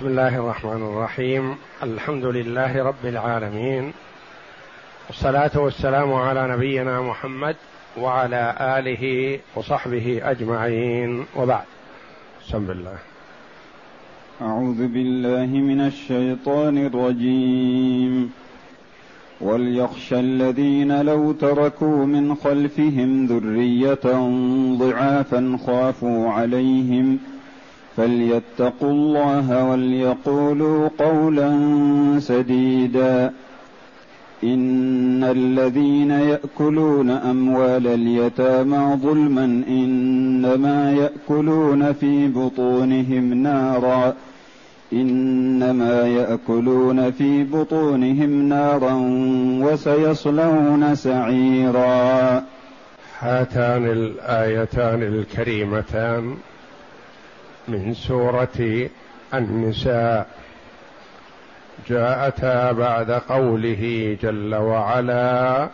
بسم الله الرحمن الرحيم. الحمد لله رب العالمين. والصلاة والسلام على نبينا محمد وعلى آله وصحبه أجمعين. وبعد. بسم الله. أعوذ بالله من الشيطان الرجيم. وليخشى الذين لو تركوا من خلفهم ذرية ضعافا خافوا عليهم فليتقوا الله وليقولوا قولا سديدا. إن الذين يأكلون أموال اليتامى ظلما إنما يأكلون في بطونهم نارا. إنما يأكلون في بطونهم نارا وسيصلون سعيرا. هاتان الآيتان الكريمتان. من سورة النساء. جاءتا بعد قوله جل وعلا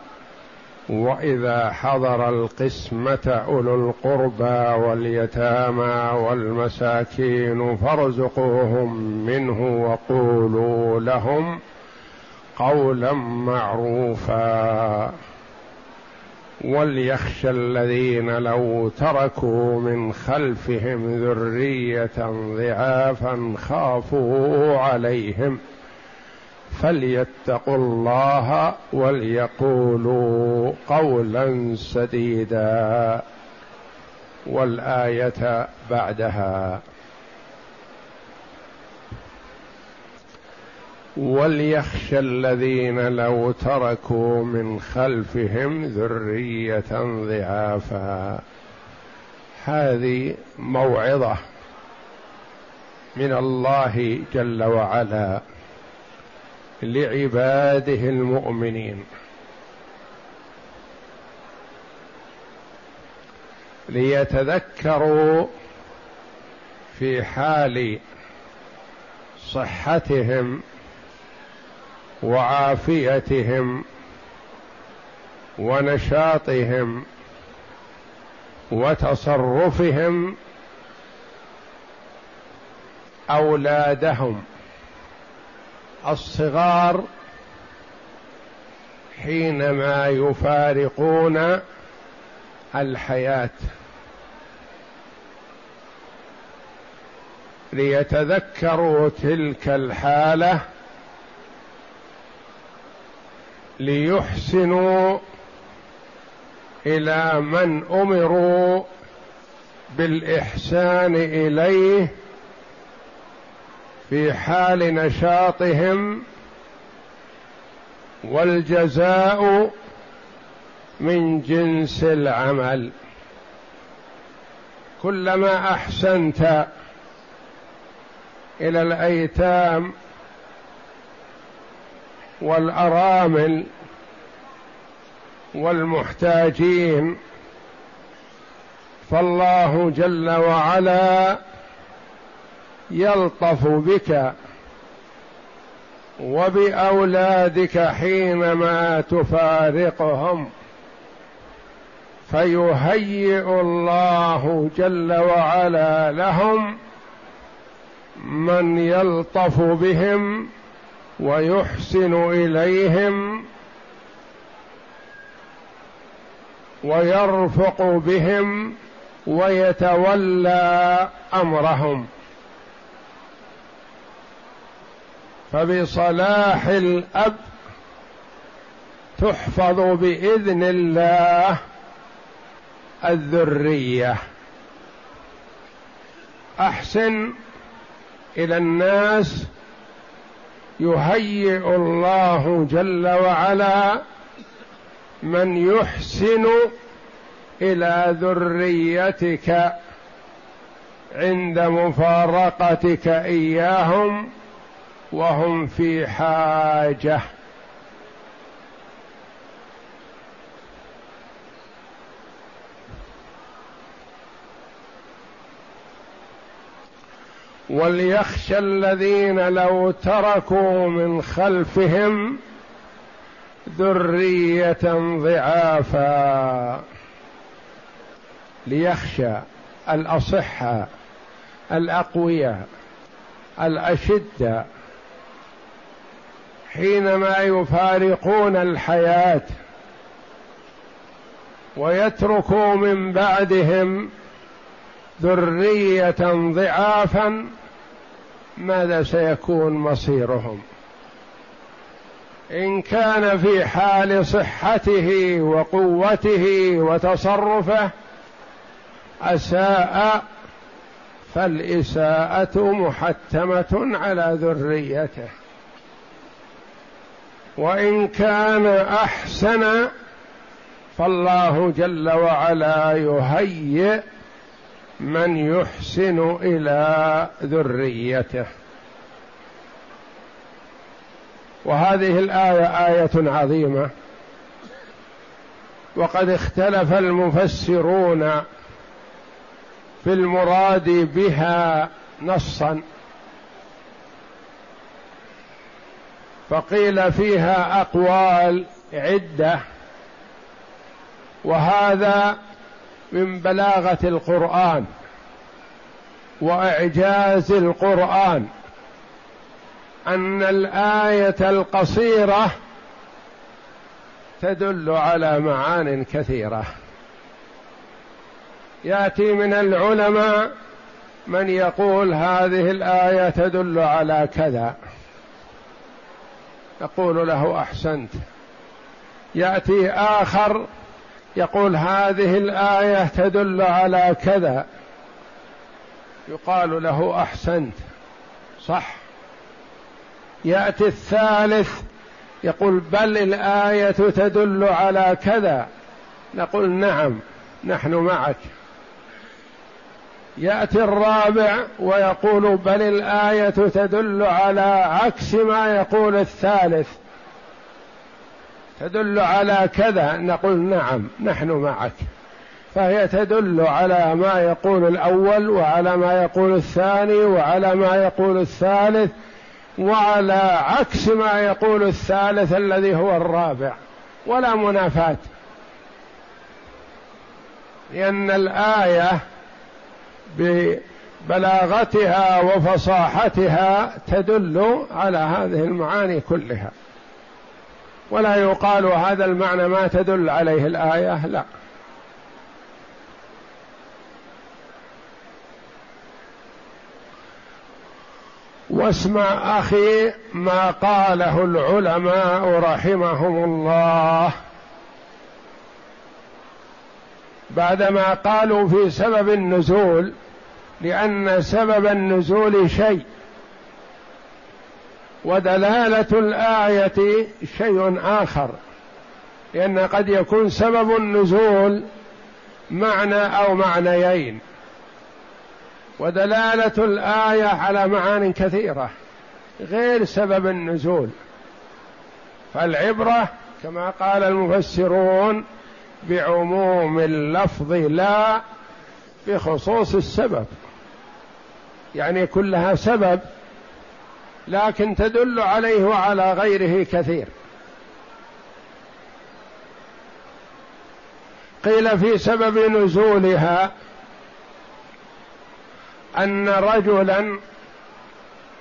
واذا حضر القسمه اولو القربى واليتامى والمساكين فارزقوهم منه وقولوا لهم قولا معروفا. وليخشى الذين لو تركوا من خلفهم ذرية ضعافا خافوا عليهم فليتقوا الله وليقولوا قولا سديدا والآية بعدها وليخشى الذين لو تركوا من خلفهم ذرية ضعافا. هذه موعظة من الله جل وعلا لعباده المؤمنين. ليتذكروا في حال صحتهم وعافيتهم ونشاطهم وتصرفهم أولادهم. الصغار حينما يفارقون الحياة ليتذكروا تلك الحالة ليحسنوا إلى من أمروا بالإحسان إليه في حال نشاطهم والجزاء من جنس العمل. كلما أحسنت إلى الأيتام والأرامل والمحتاجين فالله جل وعلا يلطف بك وبأولادك حينما تفارقهم فيهيئ الله جل وعلا لهم من يلطف بهم ويحسن إليهم ويرفق بهم ويتولى أمرهم. فبصلاح الأب تحفظ بإذن الله الذرية. أحسن إلى الناس يهيئ الله جل وعلا من يحسن إلى ذريتك عند مفارقتك إياهم وهم في حاجة. وليخشى الذين لو تركوا من خلفهم ذرية ضعافا. ليخشى الاصحاء الأقوياء الأشدة. حينما يفارقون الحياة ويتركوا من بعدهم ذرية ضعافا ماذا سيكون مصيرهم؟ إن كان في حال صحته وقوته وتصرفه أساء فالإساءة محتمة على ذريته. وإن كان أحسن فالله جل وعلا يهيئ من يحسن إلى ذريته. وهذه الآية آية عظيمة. وقد اختلف المفسرون في المراد بها نصا. فقيل فيها أقوال عدة. وهذا من بلاغة القرآن وإعجاز القرآن أن الآية القصيرة تدل على معان كثيرة. يأتي من العلماء من يقول هذه الآية تدل على كذا. يقول له أحسنت. يأتي آخر يقول هذه الآية تدل على كذا. يقال له أحسنت. صح. يأتي الثالث يقول بل الآية تدل على كذا. نقول نعم نحن معك. يأتي الرابع ويقول بل الآية تدل على عكس ما يقول الثالث. تدل على كذا؟ نقول نعم نحن معك. فهي تدل على ما يقول الأول وعلى ما يقول الثاني وعلى ما يقول الثالث وعلى عكس ما يقول الثالث الذي هو الرابع. ولا منافاة. لأن الآية ببلاغتها وفصاحتها تدل على هذه المعاني كلها. ولا يقال هذا المعنى ما تدل عليه الآية لا. واسمع أخي ما قاله العلماء رحمهم الله. بعدما قالوا في سبب النزول لأن سبب النزول شيء. ودلالة الآية شيء آخر لأن قد يكون سبب النزول معنى أو معنيين. ودلالة الآية على معان كثيرة غير سبب النزول. فالعبرة كما قال المفسرون بعموم اللفظ لا بخصوص السبب يعني كلها سبب لكن تدل عليه وعلى غيره كثير. قيل في سبب نزولها أن رجلا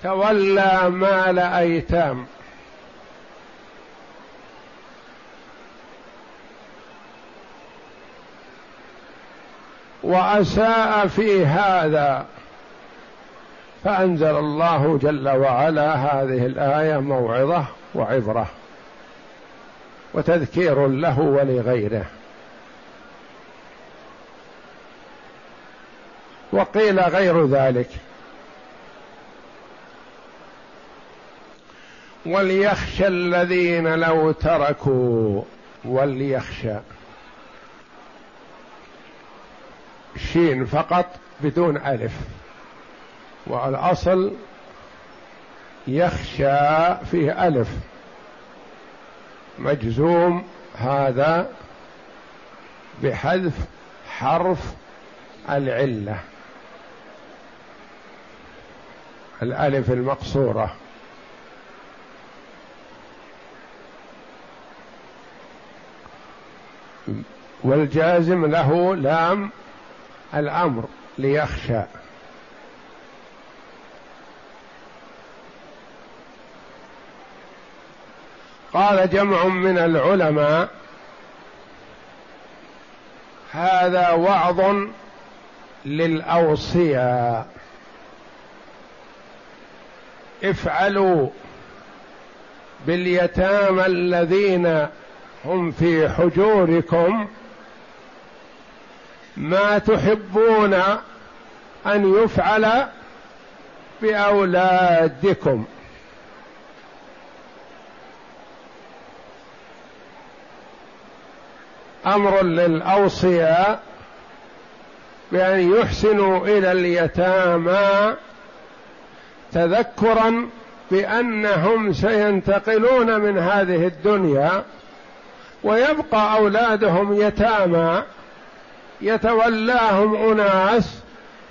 تولى مال أيتام. وأساء في هذا فأنزل الله جل وعلا هذه الآية موعظة وعبرة وتذكير له ولغيره. وقيل غير ذلك. وليخشى الذين لو تركوا وليخشى. شين فقط بدون ألف. والأصل يخشى فيه ألف. مجزوم هذا بحذف حرف العلة. الألف المقصورة. والجازم له لام الأمر ليخشى. قال جمع من العلماء هذا وعظ للأوصياء. افعلوا باليتامى الذين هم في حجوركم. ما تحبون أن يفعل بأولادكم. أمر للأوصياء بأن يحسنوا إلى اليتامى تذكرا بأنهم سينتقلون من هذه الدنيا ويبقى أولادهم يتامى يتولاهم أناس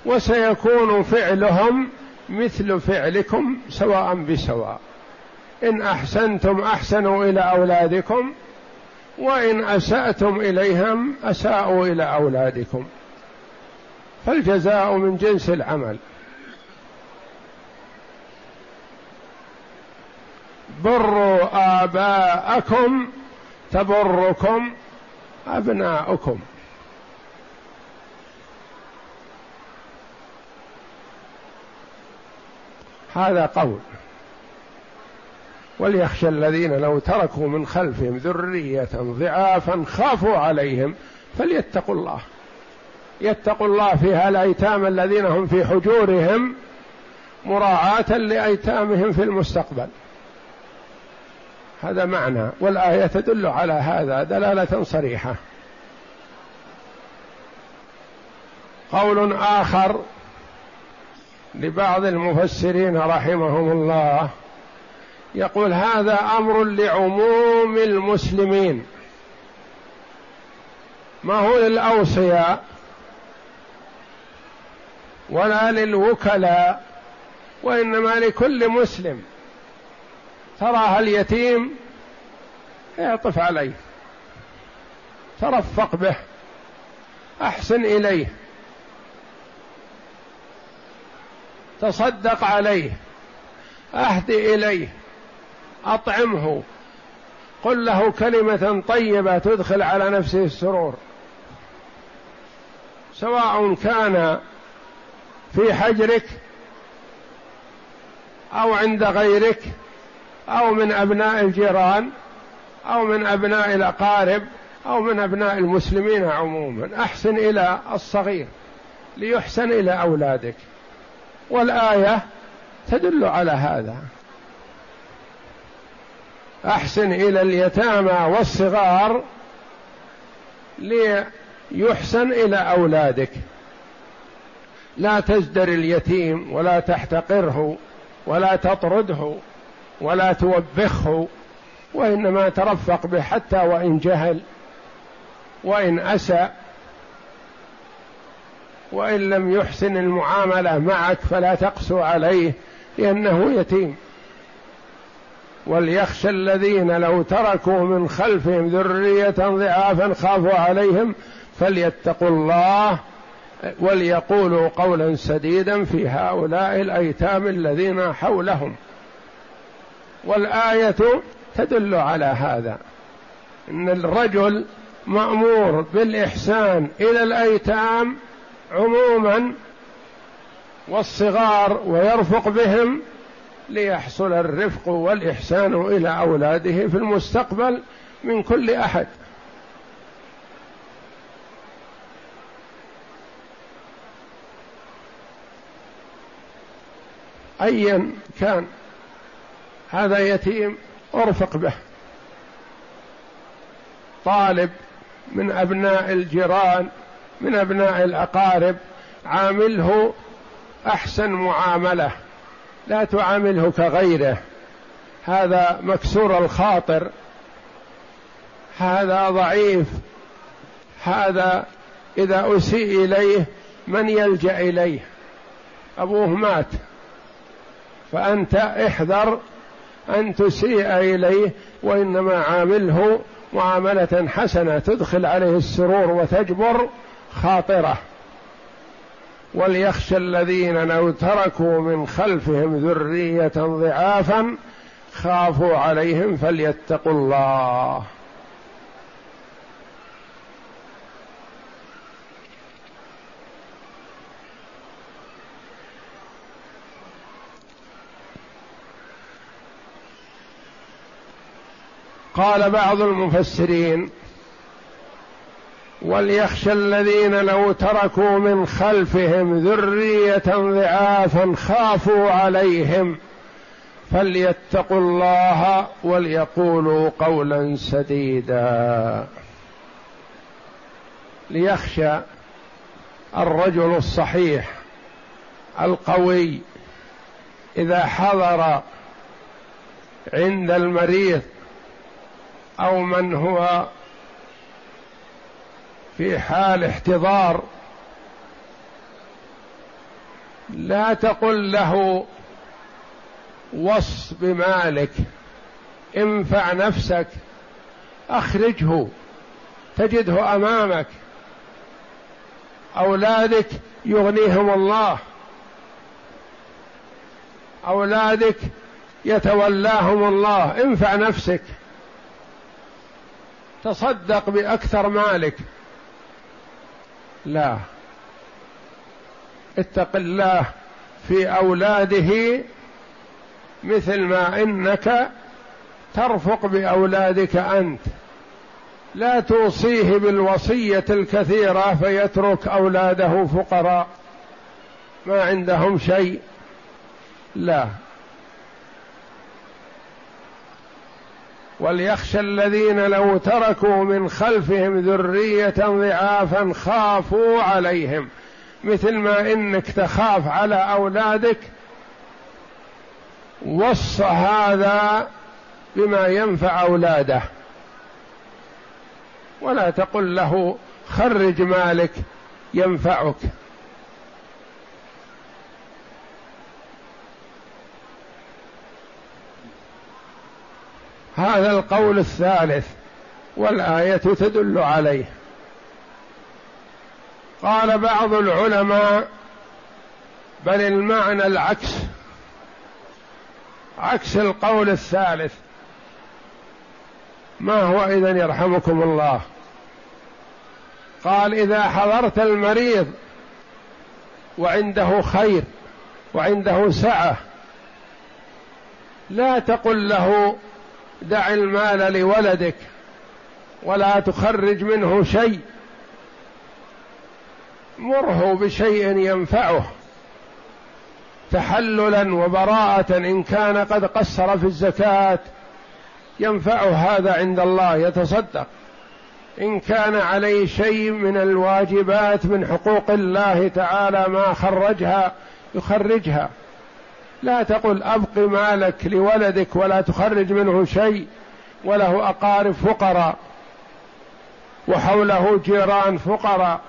وسيكون فعلهم مثل فعلكم سواء بسواء. إن أحسنتم أحسنوا إلى أولادكم وإن أسأتم إليهم أساءوا إلى أولادكم. فالجزاء من جنس العمل. بروا آباءكم تبركم أبناؤكم. هذا قول. وليخشى الذين لو تركوا من خلفهم ذرية ضعافا خافوا عليهم فليتقوا الله. يتقوا الله في هالايتام الذين هم في حجورهم مراعاة لأيتامهم في المستقبل. هذا معنى والآية تدل على هذا دلالة صريحة. قول آخر لبعض المفسرين رحمهم الله يقول هذا أمر لعموم المسلمين. ما هو للأوصياء ولا للوكلاء وإنما لكل مسلم. تراه اليتيم اعطف عليه ترفق به أحسن إليه تصدق عليه اهد إليه. أطعمه. قل له كلمة طيبة تدخل على نفسه السرور. سواء كان في حجرك أو عند غيرك أو من أبناء الجيران أو من أبناء الأقارب أو من أبناء المسلمين عموما. أحسن إلى الصغير ليحسن إلى أولادك. والآية تدل على هذا. أحسن إلى اليتامى والصغار ليحسن إلى أولادك. لا تزدر اليتيم ولا تحتقره ولا تطرده ولا توبخه وإنما ترفق به حتى وإن جهل وإن أسى وإن لم يحسن المعاملة معك فلا تقسو عليه لأنه يتيم. وليخشى الذين لو تركوا من خلفهم ذرية ضعافا خافوا عليهم فليتقوا الله وليقولوا قولا سديدا في هؤلاء الأيتام الذين حولهم. والآية تدل على هذا إن الرجل مأمور بالإحسان إلى الأيتام عموما والصغار ويرفق بهم ليحصل الرفق والإحسان إلى أولاده في المستقبل من كل أحد. ايا كان هذا يتيم أرفق به. طالب من أبناء الجيران من أبناء الأقارب عامله أحسن معاملة. لا تعامله كغيره. هذا مكسور الخاطر. هذا ضعيف. هذا إذا أسيء إليه من يلجأ إليه؟ أبوه مات. فأنت احذر أن تسيء إليه وإنما عامله معاملة حسنة تدخل عليه السرور وتجبر خاطره. وليخشى الذين لو تركوا من خلفهم ذرية ضعافا خافوا عليهم فليتقوا الله. قال بعض المفسرين وليخشى الذين لو تركوا من خلفهم ذرية ضعافا خافوا عليهم فليتقوا الله وليقولوا قولا سديدا. ليخشى الرجل الصحيح القوي إذا حضر عند المريض أو من هو في حال احتضار لا تقل له وص بمالك انفع نفسك أخرجه تجده أمامك. أولادك يغنيهم الله. أولادك يتولاهم الله. انفع نفسك. تصدق بأكثر مالك. لا. اتق الله في أولاده مثل ما إنك ترفق بأولادك أنت. لا توصيه بالوصية الكثيرة فيترك أولاده فقراء. ما عندهم شيء. لا. وليخشى الذين لو تركوا من خلفهم ذرية ضعافا خافوا عليهم. مثل ما إنك تخاف على أولادك وص هذا بما ينفع أولاده. ولا تقل له خرج مالك ينفعك. هذا القول الثالث والآية تدل عليه. قال بعض العلماء بل المعنى العكس عكس القول الثالث. ما هو اذن يرحمكم الله؟ قال إذا حضرت المريض وعنده خير وعنده سعة لا تقل له دع المال لولدك ولا تخرج منه شيء. مره بشيء ينفعه تحللا وبراءة إن كان قد قصر في الزكاة. ينفعه هذا عند الله يتصدق. إن كان عليه شيء من الواجبات من حقوق الله تعالى ما خرجها يخرجها. لا تقل أبق مالك لولدك ولا تخرج منه شيء وله أقارب فقراء وحوله جيران فقراء.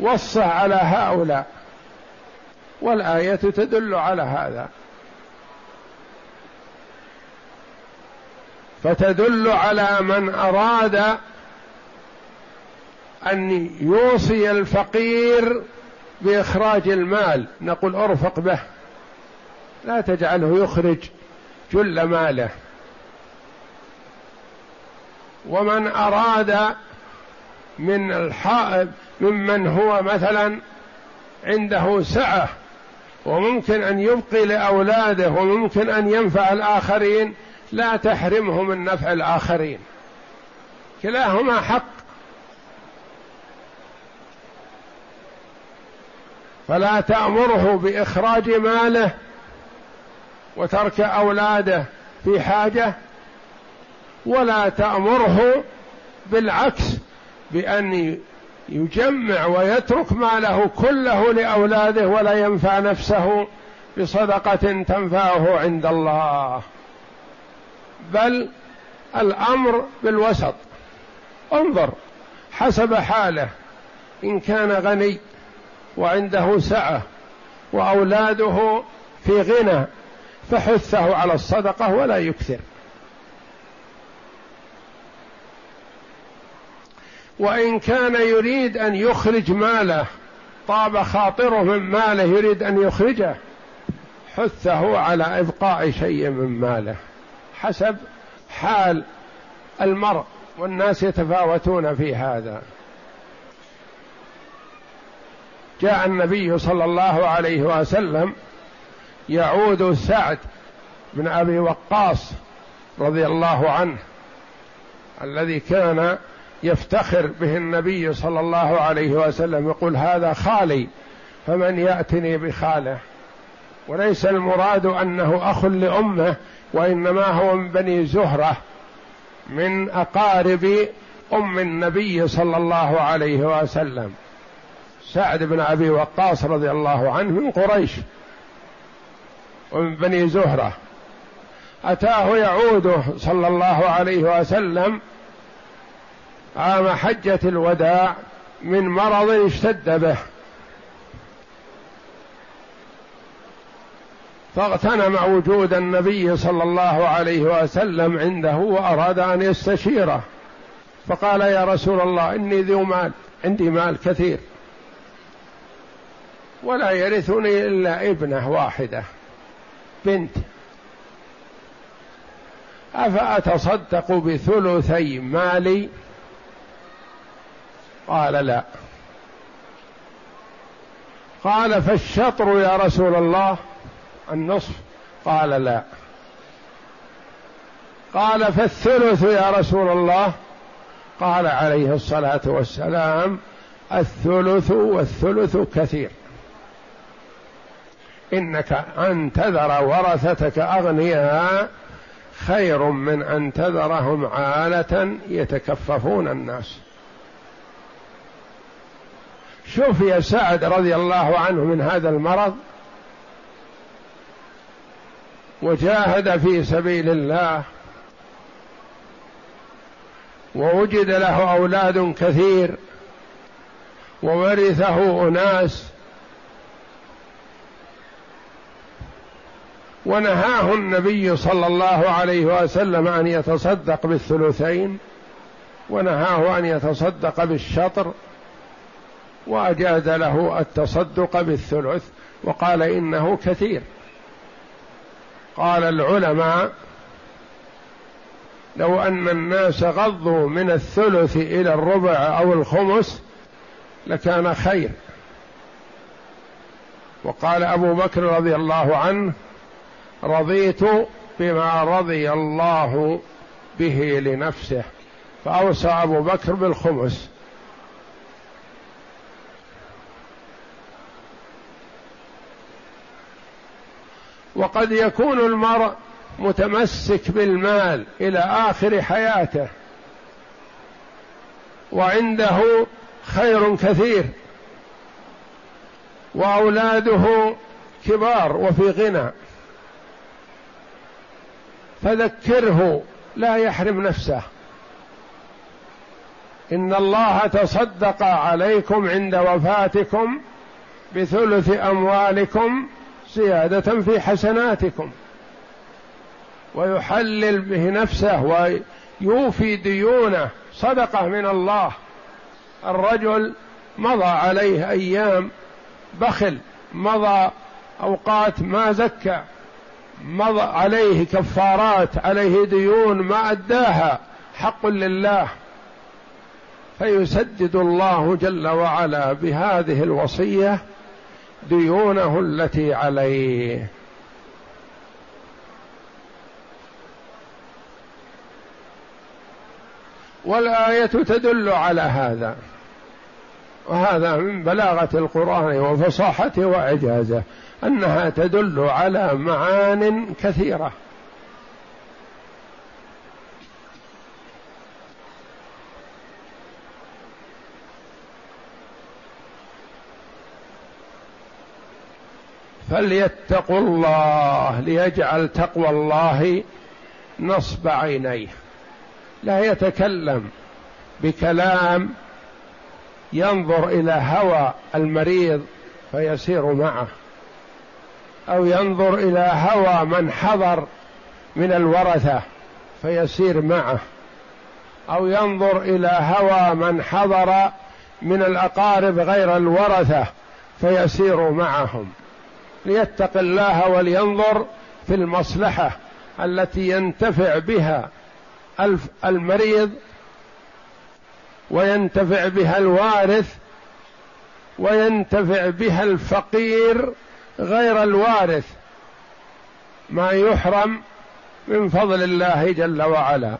وصى على هؤلاء. والآية تدل على هذا. فتدل على من أراد أن يوصي الفقير بإخراج المال نقول أرفق به. لا تجعله يخرج جل ماله. ومن أراد من الحائب ممن هو مثلا عنده سعة وممكن أن يبقي لأولاده وممكن أن ينفع الآخرين لا تحرمه من نفع الآخرين. كلاهما حق. فلا تأمره بإخراج ماله وترك أولاده في حاجة ولا تأمره بالعكس بأن يجمع ويترك ماله كله لأولاده ولا ينفع نفسه بصدقة تنفعه عند الله. بل الأمر بالوسط. انظر حسب حاله. إن كان غني وعنده سعة وأولاده في غنى فحثه على الصدقة ولا يكثر. وإن كان يريد أن يخرج ماله طاب خاطره من ماله يريد أن يخرجه حثه على إبقاء شيء من ماله حسب حال المرء والناس يتفاوتون في هذا. جاء النبي صلى الله عليه وسلم يعود سعد بن أبي وقاص رضي الله عنه الذي كان يفتخر به النبي صلى الله عليه وسلم يقول هذا خالي فمن يأتني بخاله؟ وليس المراد أنه أخ لأمه وإنما هو من بني زهرة من أقارب أم النبي صلى الله عليه وسلم. سعد بن أبي وقاص رضي الله عنه من قريش ومن بني زهرة. أتاه يعوده صلى الله عليه وسلم عام حجة الوداع من مرض اشتد به. فاغتنم وجود النبي صلى الله عليه وسلم عنده وأراد أن يستشيره. فقال يا رسول الله إني ذو مال عندي مال كثير. ولا يرثني إلا ابنة واحدة بنت. أفأتصدق بثلثي مالي؟ قال لا. قال فالشطر يا رسول الله النصف؟ قال لا. قال فالثلث يا رسول الله؟ قال عليه الصلاة والسلام الثلث والثلث كثير. إنك أن تذر ورثتك أغنياء خير من أن تذرهم عالة يتكففون الناس. شوف يا سعد رضي الله عنه من هذا المرض. وجاهد في سبيل الله. ووجد له أولاد كثير. وورثه أناس. ونهاه النبي صلى الله عليه وسلم أن يتصدق بالثلثين ونهاه أن يتصدق بالشطر وأجاز له التصدق بالثلث وقال إنه كثير. قال العلماء لو أن الناس غضوا من الثلث إلى الربع أو الخمس لكان خير. وقال أبو بكر رضي الله عنه رضيت بما رضي الله به لنفسه. فاوصى أبو بكر بالخمس. وقد يكون المرء متمسك بالمال إلى آخر حياته. وعنده خير كثير. وأولاده كبار وفي غنى. فذكره لا يحرم نفسه. إن الله تصدق عليكم عند وفاتكم بثلث أموالكم زيادة في حسناتكم. ويحلل به نفسه ويوفي ديونه. صدقة من الله. الرجل مضى عليه أيام بخل مضى أوقات ما زكى. مضى عليه كفارات عليه ديون ما أداها حق لله. فيسدد الله جل وعلا بهذه الوصية ديونه التي عليه. والآية تدل على هذا. وهذا من بلاغة القرآن وفصاحته وإعجازه. أنها تدل على معان كثيرة. فليتقوا الله ليجعل تقوى الله نصب عينيه. لا يتكلم بكلام ينظر إلى هوى المريض فيسير معه. أو ينظر إلى هوى من حضر من الورثة فيسير معه. أو ينظر إلى هوى من حضر من الأقارب غير الورثة فيسير معهم. ليتق الله ولينظر في المصلحة التي ينتفع بها المريض وينتفع بها الوارث وينتفع بها الفقير غير الوارث ما يحرم من فضل الله جل وعلا.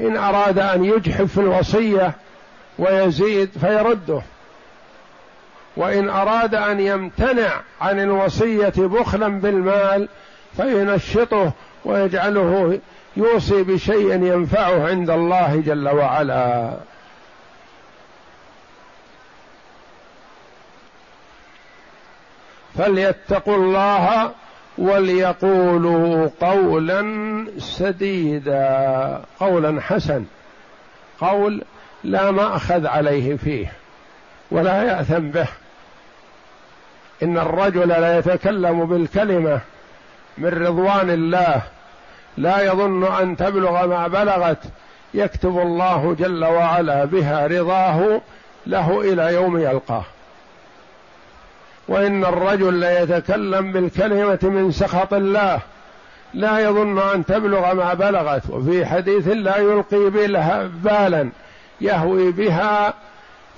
إن أراد أن يجحف في الوصية ويزيد فيرده. وإن أراد أن يمتنع عن الوصية بخلا بالمال فينشطه ويجعله يوصي بشيء ينفعه عند الله جل وعلا. فليتقوا الله وليقولوا قولا سديدا قولا حسن قول لا مأخذ عليه فيه ولا يأثم به. إن الرجل لا يتكلم بالكلمة من رضوان الله لا يظن أن تبلغ ما بلغت يكتب الله جل وعلا بها رضاه له إلى يوم يلقاه. وإن الرجل ليتكلم بالكلمة من سخط الله لا يظن أن تبلغ ما بلغت وفي حديث لا يلقي بالا يهوي بها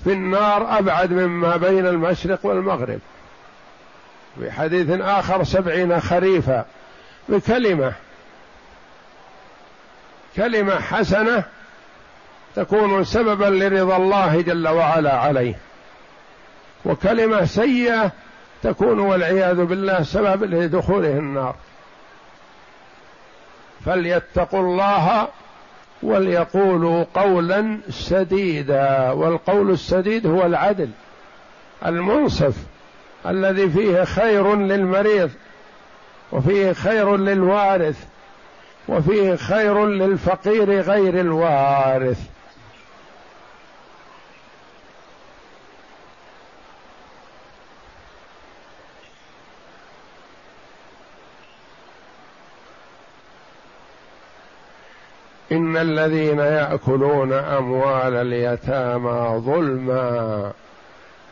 في النار أبعد مما بين المشرق والمغرب. في حديث آخر سبعين خريفا بكلمة كلمة حسنة تكون سببا لرضا الله جل وعلا عليه. وكلمة سيئة تكون والعياذ بالله سبب لدخوله النار. فليتقوا الله وليقولوا قولا سديدا والقول السديد هو العدل. المنصف الذي فيه خير للمريض وفيه خير للوارث وفيه خير للفقير غير الوارث. إن الذين يأكلون أموال اليتامى ظلما.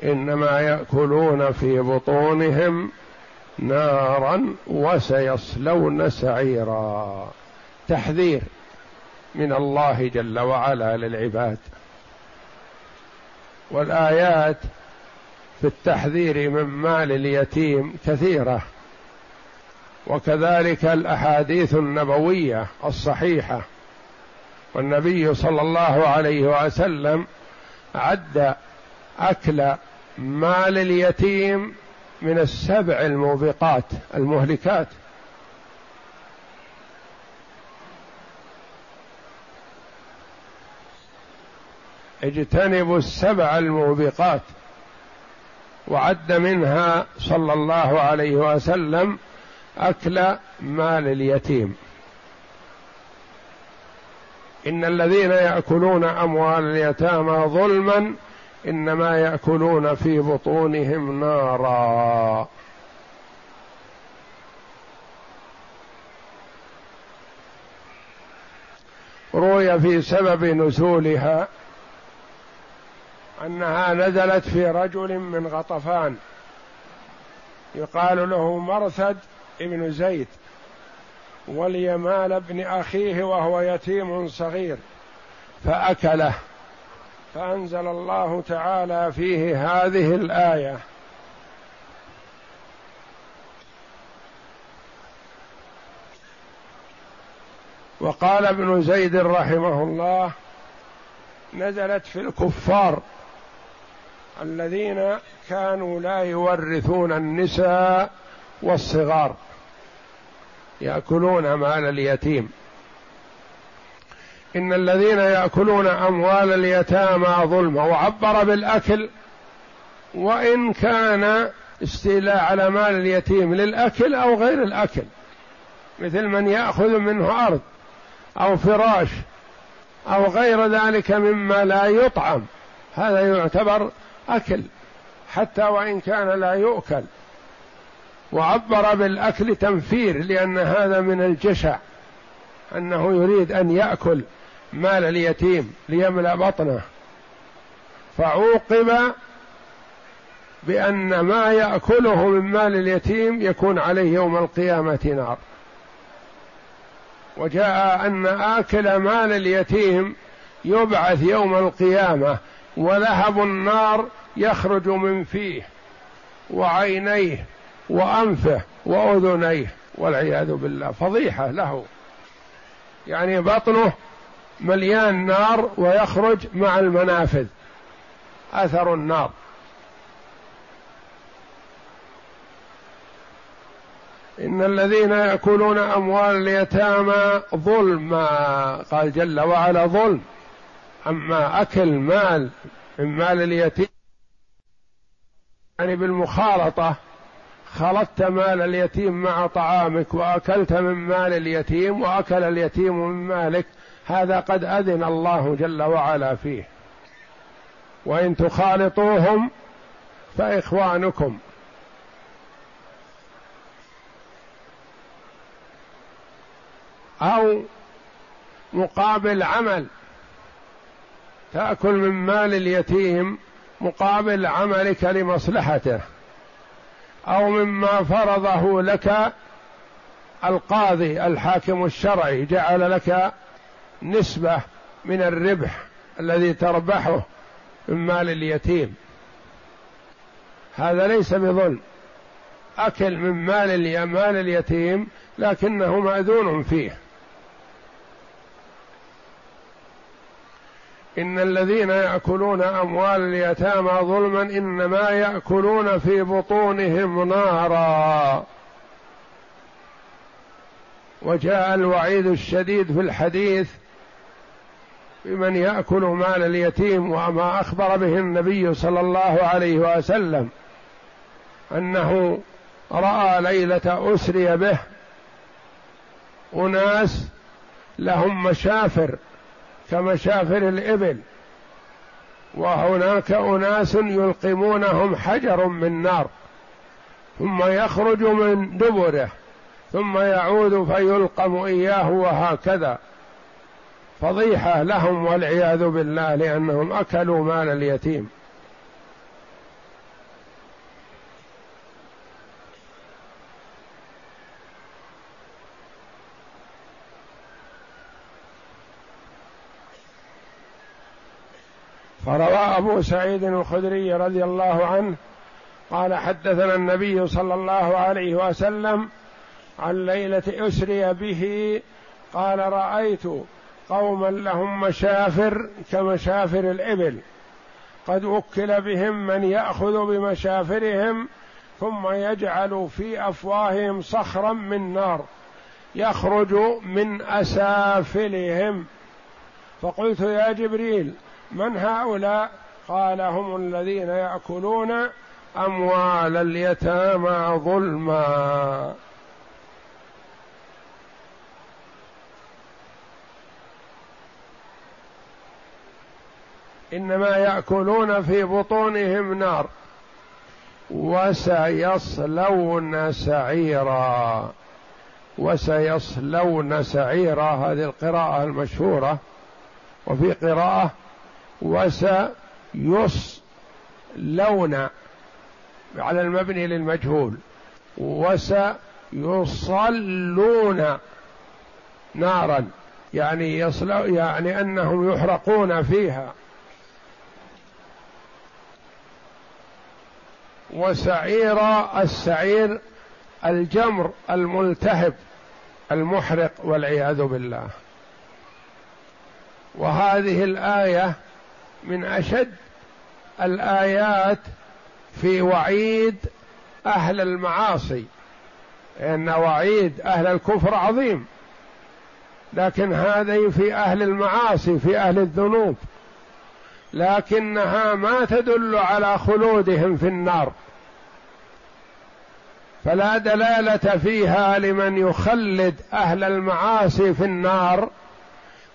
إنما يأكلون في بطونهم نارا وسيصلون سعيرا. تحذير من الله جل وعلا للعباد. والآيات في التحذير من مال اليتيم كثيرة. وكذلك الأحاديث النبوية الصحيحة. والنبي صلى الله عليه وسلم عد أكل مال اليتيم من السبع الموبقات المهلكات. اجتنبوا السبع الموبقات وعد منها صلى الله عليه وسلم أكل مال اليتيم. إن الذين يأكلون أموال اليتامى ظلما إنما يأكلون في بطونهم نارا. روي في سبب نزولها أنها نزلت في رجل من غطفان. يقال له مرثد ابن زيد. وليمال ابن أخيه وهو يتيم صغير. فأكله. فأنزل الله تعالى فيه هذه الآية. وقال ابن زيد رحمه الله نزلت في الكفار الذين كانوا لا يورثون النساء والصغار. يأكلون مال اليتيم. إن الذين يأكلون أموال اليتامى ظلما وعبر بالأكل وإن كان استيلاء على مال اليتيم للأكل أو غير الأكل مثل من يأخذ منه أرض أو فراش أو غير ذلك مما لا يطعم هذا يعتبر أكل حتى وإن كان لا يؤكل. وعبر بالأكل تنفير لأن هذا من الجشع أنه يريد أن يأكل مال اليتيم ليملأ بطنه. فعوقب بأن ما يأكله من مال اليتيم يكون عليه يوم القيامة نار. وجاء أن آكل مال اليتيم يبعث يوم القيامة ولهب النار يخرج من فيه وعينيه وأنفه وأذنيه والعياذ بالله. فضيحة له. يعني بطنه مليان نار ويخرج مع المنافذ. أثر النار. إن الذين يأكلون أموال اليتامى ظلما. قال جل وعلا ظلم. أما أكل مال من مال اليتيم يعني بالمخالطة خلطت مال اليتيم مع طعامك وأكلت من مال اليتيم وأكل اليتيم من مالك هذا قد أذن الله جل وعلا فيه. وإن تخالطوهم فإخوانكم. أو مقابل عمل تأكل من مال اليتيم مقابل عملك لمصلحته. أو مما فرضه لك القاضي الحاكم الشرعي جعل لك نسبة من الربح الذي تربحه من مال اليتيم. هذا ليس بظلم. أكل من مال اليتيم لكنه مأذون فيه. إن الذين يأكلون أموال اليتامى ظلما إنما يأكلون في بطونهم نارا. وجاء الوعيد الشديد في الحديث بمن يأكل مال اليتيم وما أخبر به النبي صلى الله عليه وسلم أنه رأى ليلة أسري به أناس لهم مشافر كمشافر الإبل. وهناك أناس يلقمونهم حجر من نار ثم يخرج من دبره ثم يعود فيلقم إياه وهكذا. فضيحة لهم والعياذ بالله لأنهم أكلوا مال اليتيم. فروى أبو سعيد الخدري رضي الله عنه قال حدثنا النبي صلى الله عليه وسلم عن ليلة أسري به قال رأيت قوما لهم مشافر كمشافر الإبل قد وكل بهم من يأخذ بمشافرهم ثم يجعل في أفواههم صخرا من نار يخرج من أسافلهم. فقلت يا جبريل من هؤلاء قال هم الذين يأكلون أموال اليتامى ظلما. إنما يأكلون في بطونهم نار وسيصلون سعيرا. وسيصلون سعيرا. هذه القراءة المشهورة. وفي قراءة وسيصلون على المبني للمجهول وسيصلون نارا يعني يصل يعني أنهم يحرقون فيها. وسعير السعير الجمر الملتهب المحرق والعياذ بالله. وهذه الآية من أشد الآيات في وعيد أهل المعاصي ان وعيد أهل الكفر عظيم. لكن هذه في أهل المعاصي في أهل الذنوب. لكنها ما تدل على خلودهم في النار. فلا دلالة فيها لمن يخلد أهل المعاصي في النار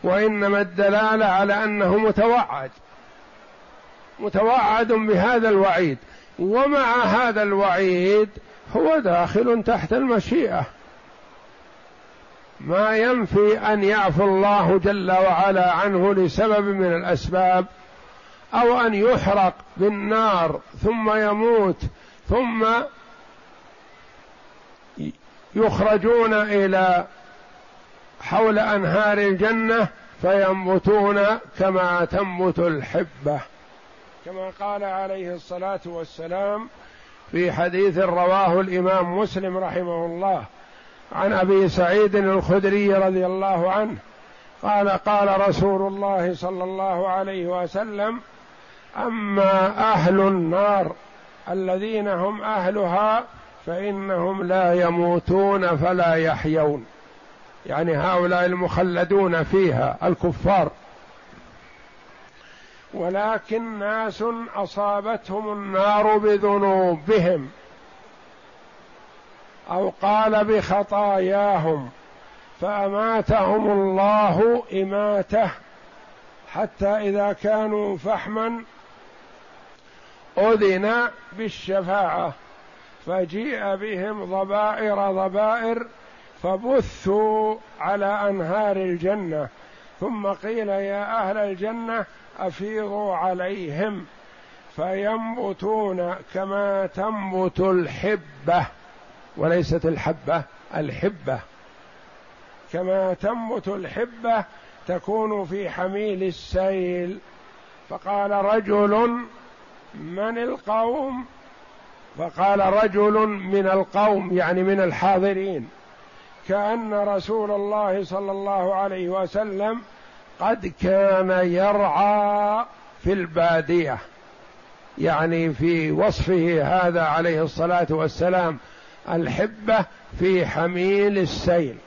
وإنما الدلالة على أنه متوعد. متوعد بهذا الوعيد. ومع هذا الوعيد هو داخل تحت المشيئة. ما ينفي أن يعفو الله جل وعلا عنه لسبب من الأسباب أو أن يحرق بالنار ثم يموت ثم يخرجون إلى حول أنهار الجنة فينبتون كما تنبت الحبة. كما قال عليه الصلاة والسلام في حديث رواه الإمام مسلم رحمه الله عن أبي سعيد الخدري رضي الله عنه قال قال رسول الله صلى الله عليه وسلم أما أهل النار الذين هم أهلها فإنهم لا يموتون فلا يحيون. يعني هؤلاء المخلدون فيها الكفار. ولكن ناس أصابتهم النار بذنوبهم أو قال بخطاياهم فأماتهم الله إماتة حتى إذا كانوا فحما أذن بالشفاعة فجيء بهم ضبائر ضبائر فبثوا على أنهار الجنة ثم قيل يا أهل الجنة أفيضوا عليهم فينبتون كما تنبت الحبة وليست الحبة الحبة. كما تنبت الحبة تكون في حميل السيل. فقال رجل من القوم؟ فقال رجل من القوم يعني من الحاضرين. كأن رسول الله صلى الله عليه وسلم قد كان يرعى في البادية. يعني في وصفه هذا عليه الصلاة والسلام الحبة في حميل السيل.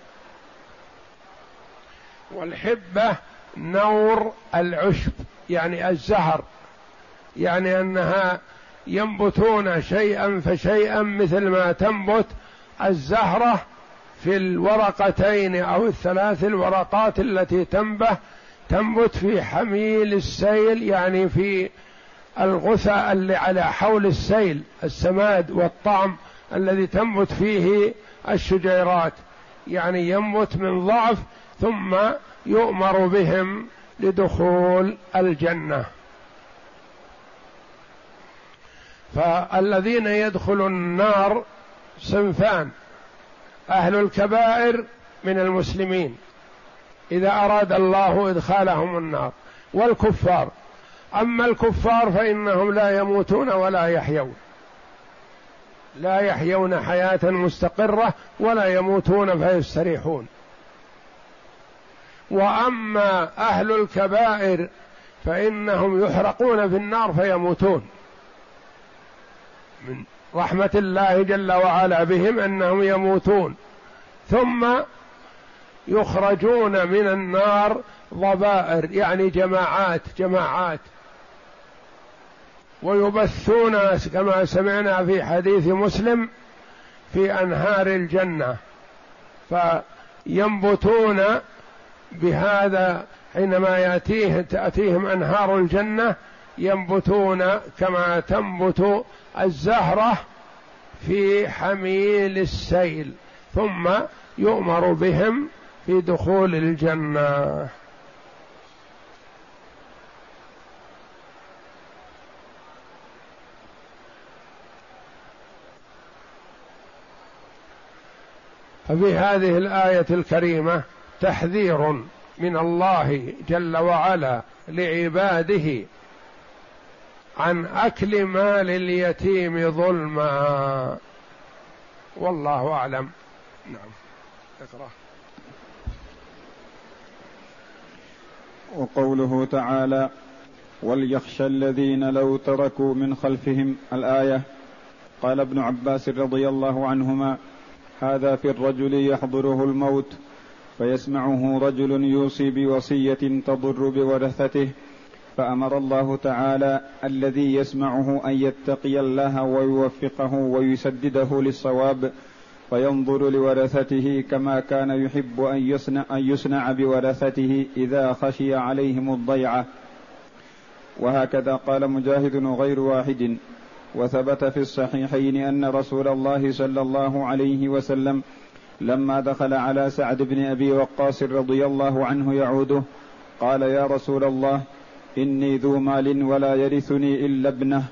والحبة نور العشب يعني الزهر. يعني أنها ينبتون شيئا فشيئا مثل ما تنبت الزهرة في الورقتين أو الثلاث الورقات التي تنبه تنبت في حميل السيل يعني في الغثاء اللي على حول السيل السماد والطعم الذي تنبت فيه الشجيرات. يعني ينبت من ضعف ثم يؤمر بهم لدخول الجنة. فالذين يدخلون النار صنفان أهل الكبائر من المسلمين. إذا أراد الله إدخالهم النار. والكفار. أما الكفار فإنهم لا يموتون ولا يحيون. لا يحيون حياة مستقرة ولا يموتون فيستريحون. وأما أهل الكبائر فإنهم يحرقون في النار فيموتون. من رحمة الله جل وعلا بهم أنهم يموتون ثم يخرجون من النار ضبائر يعني جماعات جماعات. ويبثون كما سمعنا في حديث مسلم في أنهار الجنة. فينبتون بهذا حينما يأتيه تأتيهم أنهار الجنة ينبتون كما تنبت الزهرة في حميل السيل ثم يؤمر بهم في دخول الجنة. ففي هذه الآية الكريمة تحذير من الله جل وعلا لعباده عن أكل مال اليتيم ظلما. والله أعلم. نعم. اقرأ. وقوله تعالى وليخشى الذين لو تركوا من خلفهم الآية. قال ابن عباس رضي الله عنهما هذا في الرجل يحضره الموت فيسمعه رجل يوصي بوصية تضر بورثته. فأمر الله تعالى الذي يسمعه أن يتقي الله ويوفقه ويسدده للصواب فينظر لورثته كما كان يحب أن يصنع, أن يصنع بورثته إذا خشي عليهم الضيعة. وهكذا قال مجاهد غير واحد. وثبت في الصحيحين أن رسول الله صلى الله عليه وسلم لما دخل على سعد بن أبي وقاص رضي الله عنه يعوده قال يا رسول الله إني ذو مال ولا يرثني إلا ابنه.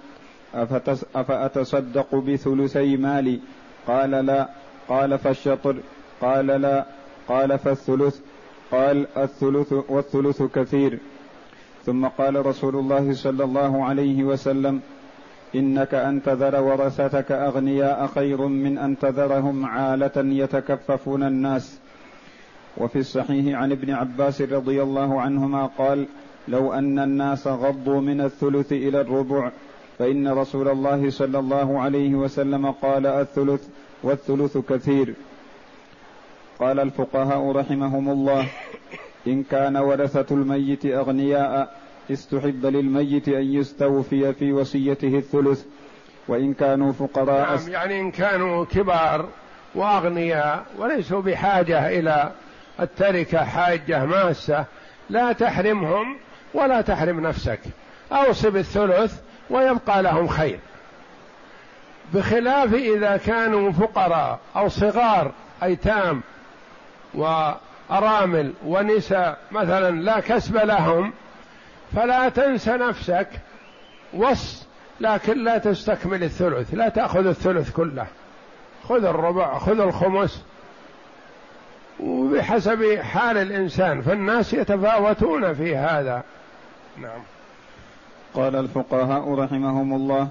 أفأتصدق بثلثي مالي؟ قال لا. قال فالشطر. قال لا. قال فالثلث. قال الثلث والثلث كثير. ثم قال رسول الله صلى الله عليه وسلم إنك أن تذر ورثتك أغنياء خير من أن تذرهم عالة يتكففون الناس. وفي الصحيح عن ابن عباس رضي الله عنهما قال لو أن الناس غضوا من الثلث إلى الربع فإن رسول الله صلى الله عليه وسلم قال الثلث والثلث كثير. قال الفقهاء رحمهم الله إن كان ورثة الميت أغنياء استحب للميت أن يستوفي في وصيته الثلث. وإن كانوا فقراء نعم يعني إن كانوا كبار وأغنياء وليسوا بحاجة إلى التركة حاجة ماسة لا تحرمهم ولا تحرم نفسك. أوصي بالثلث ويبقى لهم خير. بخلاف إذا كانوا فقراء أو صغار أيتام وأرامل ونساء مثلا لا كسب لهم فلا تنس نفسك. وص لكن لا تستكمل الثلث لا تأخذ الثلث كله. خذ الربع خذ الخمس. وبحسب حال الإنسان فالناس يتفاوتون في هذا. نعم. قال الفقهاء رحمهم الله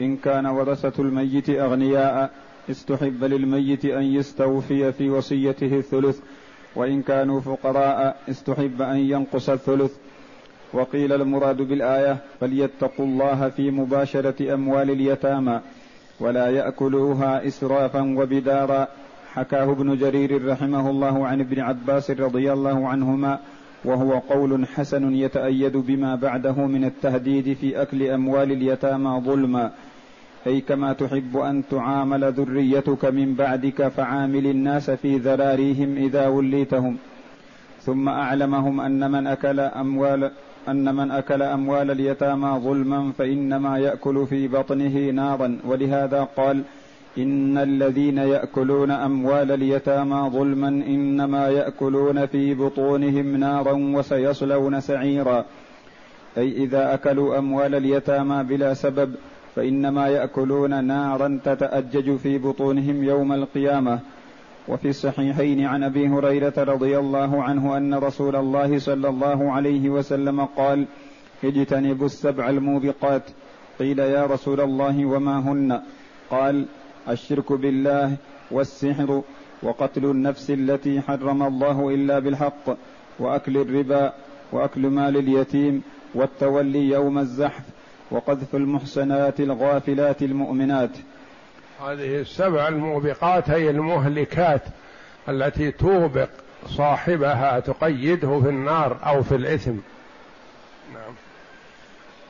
إن كان ورثة الميت أغنياء استحب للميت أن يستوفي في وصيته الثلث وإن كانوا فقراء استحب أن ينقص الثلث. وقيل المراد بالآية فليتقوا الله في مباشرة أموال اليتامى ولا يأكلوها إسرافا وبدارا. حكاه ابن جرير رحمه الله عن ابن عباس رضي الله عنهما وهو قول حسن يتأيد بما بعده من التهديد في أكل أموال اليتامى ظلما. أي كما تحب أن تعامل ذريتك من بعدك فعامل الناس في ذراريهم إذا وليتهم. ثم أعلمهم أن من أكل أموال أن من أكل أموال اليتامى ظلما فإنما يأكل في بطنه نارا. ولهذا قال إن الذين يأكلون أموال اليتامى ظلما إنما يأكلون في بطونهم نارا وسيصلون سعيرا. أي إذا أكلوا أموال اليتامى بلا سبب فإنما يأكلون نارا تتأجج في بطونهم يوم القيامة. وفي الصحيحين عن أبي هريرة رضي الله عنه أن رسول الله صلى الله عليه وسلم قال اجتنبوا السبع الموبقات. قيل يا رسول الله وما هن؟ قال الشرك بالله والسحر وقتل النفس التي حرم الله إلا بالحق وأكل الربا وأكل مال اليتيم والتولي يوم الزحف وقذف المحسنات الغافلات المؤمنات. هذه السبع الموبقات هي المهلكات التي توبق صاحبها تقيده في النار أو في الإثم. نعم.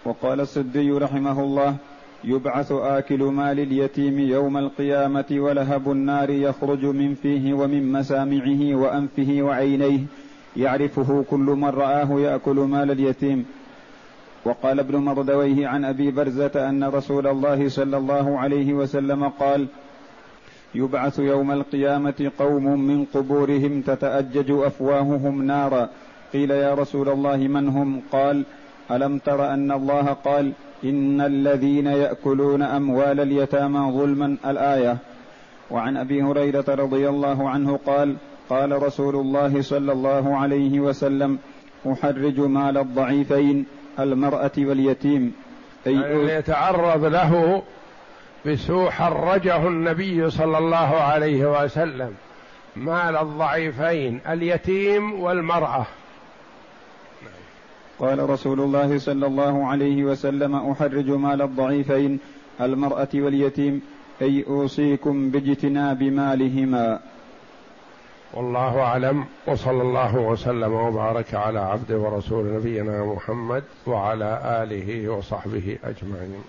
وقال السدي رحمه الله يبعث آكل مال اليتيم يوم القيامة ولهب النار يخرج من فيه ومن مسامعه وأنفه وعينيه. يعرفه كل من رآه يأكل مال اليتيم. وقال ابن مردويه عن أبي برزة أن رسول الله صلى الله عليه وسلم قال يبعث يوم القيامة قوم من قبورهم تتأجج أفواههم نارا. قيل يا رسول الله من هم؟ قال ألم تر أن الله قال إن الذين يأكلون أموال اليتامى ظلما الآية. وعن أبي هريرة رضي الله عنه قال قال رسول الله صلى الله عليه وسلم أحرج مال الضعيفين المرأة واليتيم. أي يعني يتعرض له بسوء حرجه النبي صلى الله عليه وسلم. مال الضعيفين اليتيم والمرأة. قال رسول الله صلى الله عليه وسلم أحرج مال الضعيفين المرأة واليتيم أي أوصيكم باجتناب مالهما. والله أعلم وصلى الله وسلم وبارك على عبده ورسول نبينا محمد وعلى آله وصحبه أجمعين.